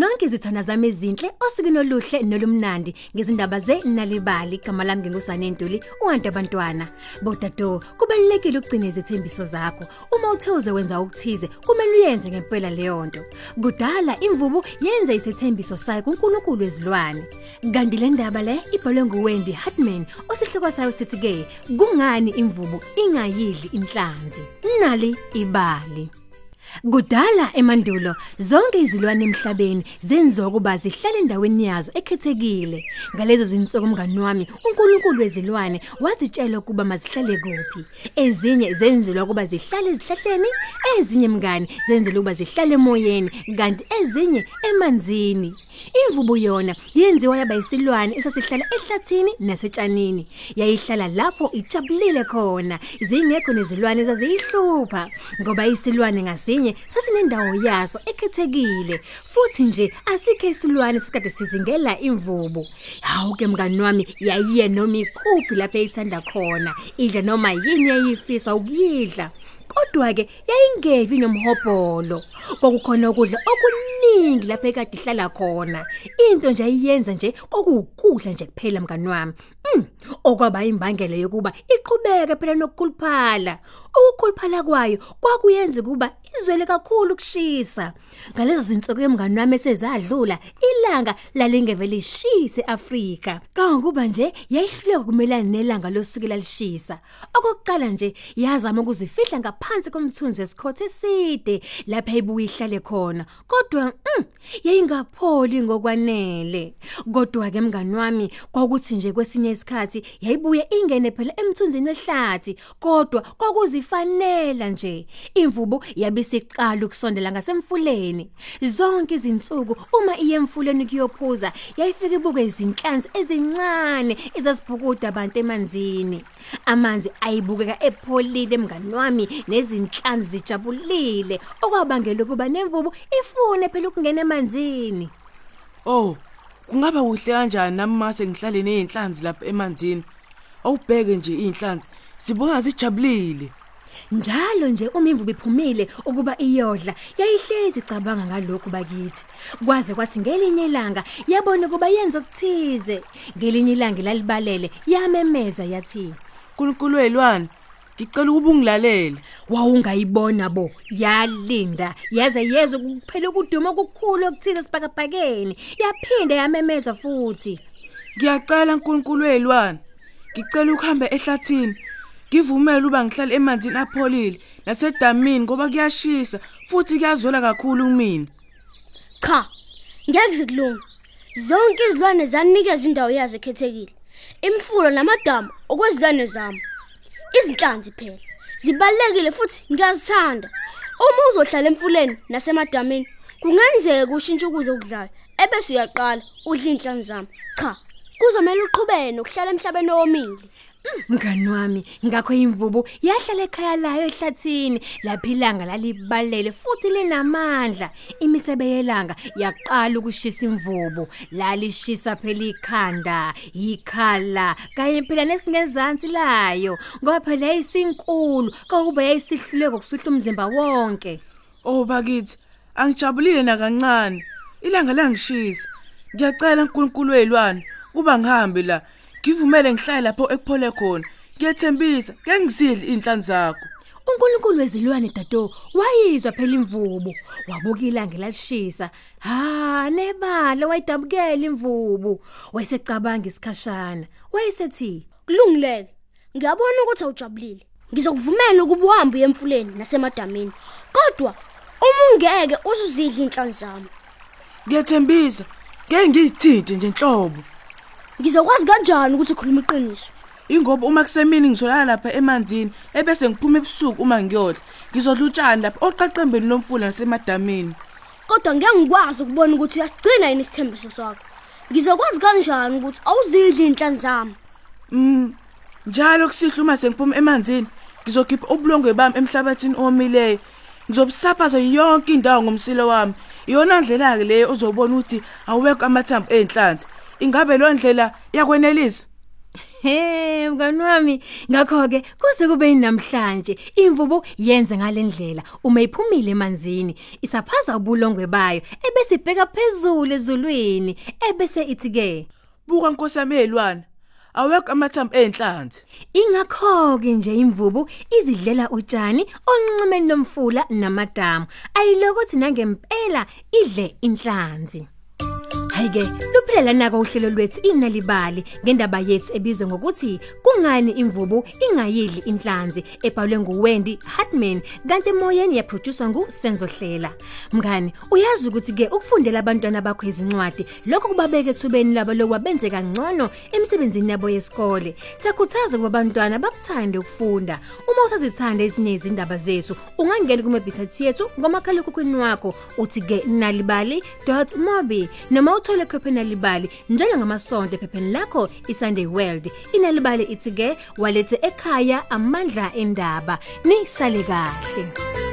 Nibingelele nonke izithanda zami ezinhle osikweni oluhle nolumnandi ngezindaba ze nalibali igama lami ngingusane Ntuli uhantu abantwana. Bodado kubalekile ukugcina izithembiso zakho. Uma uthe uze wenza ukuthize kumele uyenze ngempela leyo nto. Kudala imvubu yenze isithembiso sayo kuNkulunkulu wezilwane. Kanti le ndaba le ibhalwe nguWendy Hartman osihloko sayo sithi ke kungani imvubu ingayidli inhlanzi. Nali ibali. Kudala emandulo zonke izilwane emhlabeni zenziwa ukuba zihlale endaweni yazo ekhethekile. Ngalezo zinsuku umngani wami uNkulunkulu wezilwane wazitshela ukuba mazihlale kuphi. Ezinye zenzelwa ukuba zihlale ezihlahleni, ezinye mngani zenzelwa ukuba zihlale emoyeni, kanti ezinye emanzini. Imvubu yona yenziwa yaba isilwane esasihlala ehlathini nasetshanini. Yayihlala lapho ijabulile khona. Zingekho nezilwane ezaziyihlupha ngoba isilwane ngasinye sasinendawo yaso ekhethekile. Futhi nje asikho isilwane sikade sizingela imvubu. Hawu ke mngani wami yayiye noma ikuphi lapho eyithanda khona. Idla noma yini yayifisa ukuyidla. Kodwa ke yayingevi nomhobholo. Kwakukhona ukudla okuningi lapha ekade ihlala khona. Into nje ayiyenza nje kokukudla nje kuphela mngani wami. Mm, okwaba imbangela yokuba iqhubeke phela nokukhuluphala. Ukukhuluphala kwayo kwakuyenza kuba izwele kakhulu kushisa. Ngalezo zinsuku emngani wami esezadlula, ilanga lalingeve lishise eAfrika. Kangokuba nje yayihluleka kumelana nelanga losukela lishisa. Okokuqala nje yazama ukuzifihla ngaphansi komthunzi wesikhothi eside lapha ibuye ihlale khona. Kodwa mm, yayingapholi ngokwanele. Kodwa ke mngani wami kwakuthi nje kwesinye isikhathi yayibuye ingene phela emthunzini wehlathi kodwa kwakuzifanela nje. Imvubu yabisiqala ukusondela ngasemfuleni. Zonke izinsuku uma iye emfuleni kuyophuza yayifika ibuke izinhlanzi ezincane ezasibhukuda abantu emanzini. Amanzi ayibukeka epholile emngani wami nezinhlanzi zijabulile okwabangela ukuba nemvubu ifune phela ukungena emanzini. Oh, kungaba kuhle kanjani nami mase ngihlale nezinhlanzi lapha emanzini. Awubheke nje inhlanzi sibuka zijabulile. Njalo nje uma imvubu iphumile ukuba iyodla yayihlezi icabanga ngalokho bakithi kwaze kwathi ngelinye ilanga yabona kuba yenza okuthize ngelinye ilanga lalibalele yamemeza yathi Nkulunkulu welwane, ngicela ukuba ungilalele. wawungayibona bo yalinda yaze yezwe kuphela ukuduma okukhulu okuthize sibhakabhakeni yaphinda yamemeza futhi Ngiyacela Nkulunkulu welwane, ngicela ukuhamba ehlathini. Ngivumela uba ngihlale emanzini apholile nasedamini ngoba kuyashisa futhi kuyazwela kakhulu kumina. Cha, ngeke zikulunga. Zonke izilwane zanikeza indawo yazo ekhethekile. Imfulo namadamu okwezilwane zami. Izinhlanzi phela zibalekile futhi ngiyazithanda. Uma uzohlala emfuleni nasemadamini, kungenzeka ushintshe ukudla okudlayo ebese uyaqala udla inhlanzi zami. Cha, kuzomela uqhubeke nokuhlala emhlabeni owomile. Mngani wami, ngakho imvubu yahlala ekhaya layo ehlathini, lapha ilanga lalibalele futhi linamandla. Imisebe yelanga yaqala ukushisa imvubu, lalishisa phela ikhanda, ikhala, kanye phela nesingezansi layo, ngoba phela yayisinkulu, kokuba yayisihluleka ukufihla umzimba wonke. Oh bakithi, angijabulile nakancane. Ilanga langishisa. Ngiyacela uNkulunkulu welwane kuba ngihambe la. Ngivumele ngihlale lapho ekuphole khona. Ngiyethembisa, ngeke ngisidle inhlanzi zakho. uNkulunkulu wezilwane dato wayizwa phela imvubu wabuka ilanga lalishisa ha nebala wayidabukela imvubu wayesecabanga isikhashana wayesethi Kulungileke. Ngiyabona ukuthi awujabulile. Ngizokuvumela ukuba uhambe emfuleni nasemadamini. Kodwa uma ungeke uzuzidla inhlanzi zami. Ngiyethembisa, ngeke ngizithinte nje enhlobo. Ngizokwazi kanjani ukuthi ukhuluma iqiniso? Ingoba uma kusemini ngizolala lapha emanzini ebese ngiphuma ebusuku uma ngiyodla. Ngizodla utshani lapha oqaqembeni lomfula nasemadamini. Kodwa ngeke ngikwazi ukubona ukuthi uyasigcina yini isithembiso sakho. Ngizokwazi kanjani ukuthi awuzidli inhlanzi zami? Mm. Njalo kusihluma uma sengiphuma emanzini, ngizokhipha ubulongwe bami emhlabathini omileyo. Ngizobusaphaza yonke indawo ngomsilo wami. Iyona ndlela ke leyo uzobona ukuthi awekho amathambo enhlanzi. Ingabe lo ndlela yakwenelisa? He mngani wami ngakho ke kuze kube namhlanje imvubu yenze ngalendlela uma iphumile emanzini isaphaza ubulongwe bayo ebese ibheka phezulu ezulwini ebese ithi ke buka nkosi yami elwana awekho amathambo enhlanzi ingakho ke nje imvubu izidlela utshani onqumeni nomfula namadamu ayilokuthi nangempela idle inhlanzi Hayike luphelela nako uhlelo lwethu inalibali ngendaba yethu ebizwa ngokuthi kungani imvubu ingayidli inhlanzi ebhalwe nguWendy Hartman kanti emoyeni yaproducer nguSenzo Hlela. Mngani uyazi ukuthi ke ukufundela abantwana bakho izincwadi lokho kubabeke ethubeni labo lokwabenze kangcono emsebenzini yabo yesikole. Siyakhuthaza kuba abantwana bakuthande ukufunda. Uma usazithanda ezinye izindaba zethu ungangena kumebhisaythi yethu ngomakhalekhukhwini wakho uthi ke nalibali.mobi noma uthole khophe libali njalo ngamasonto ephepheni lakho iSunday World. Inalibali ithi ke walethe ekhaya amandla endaba. Nisale kahle.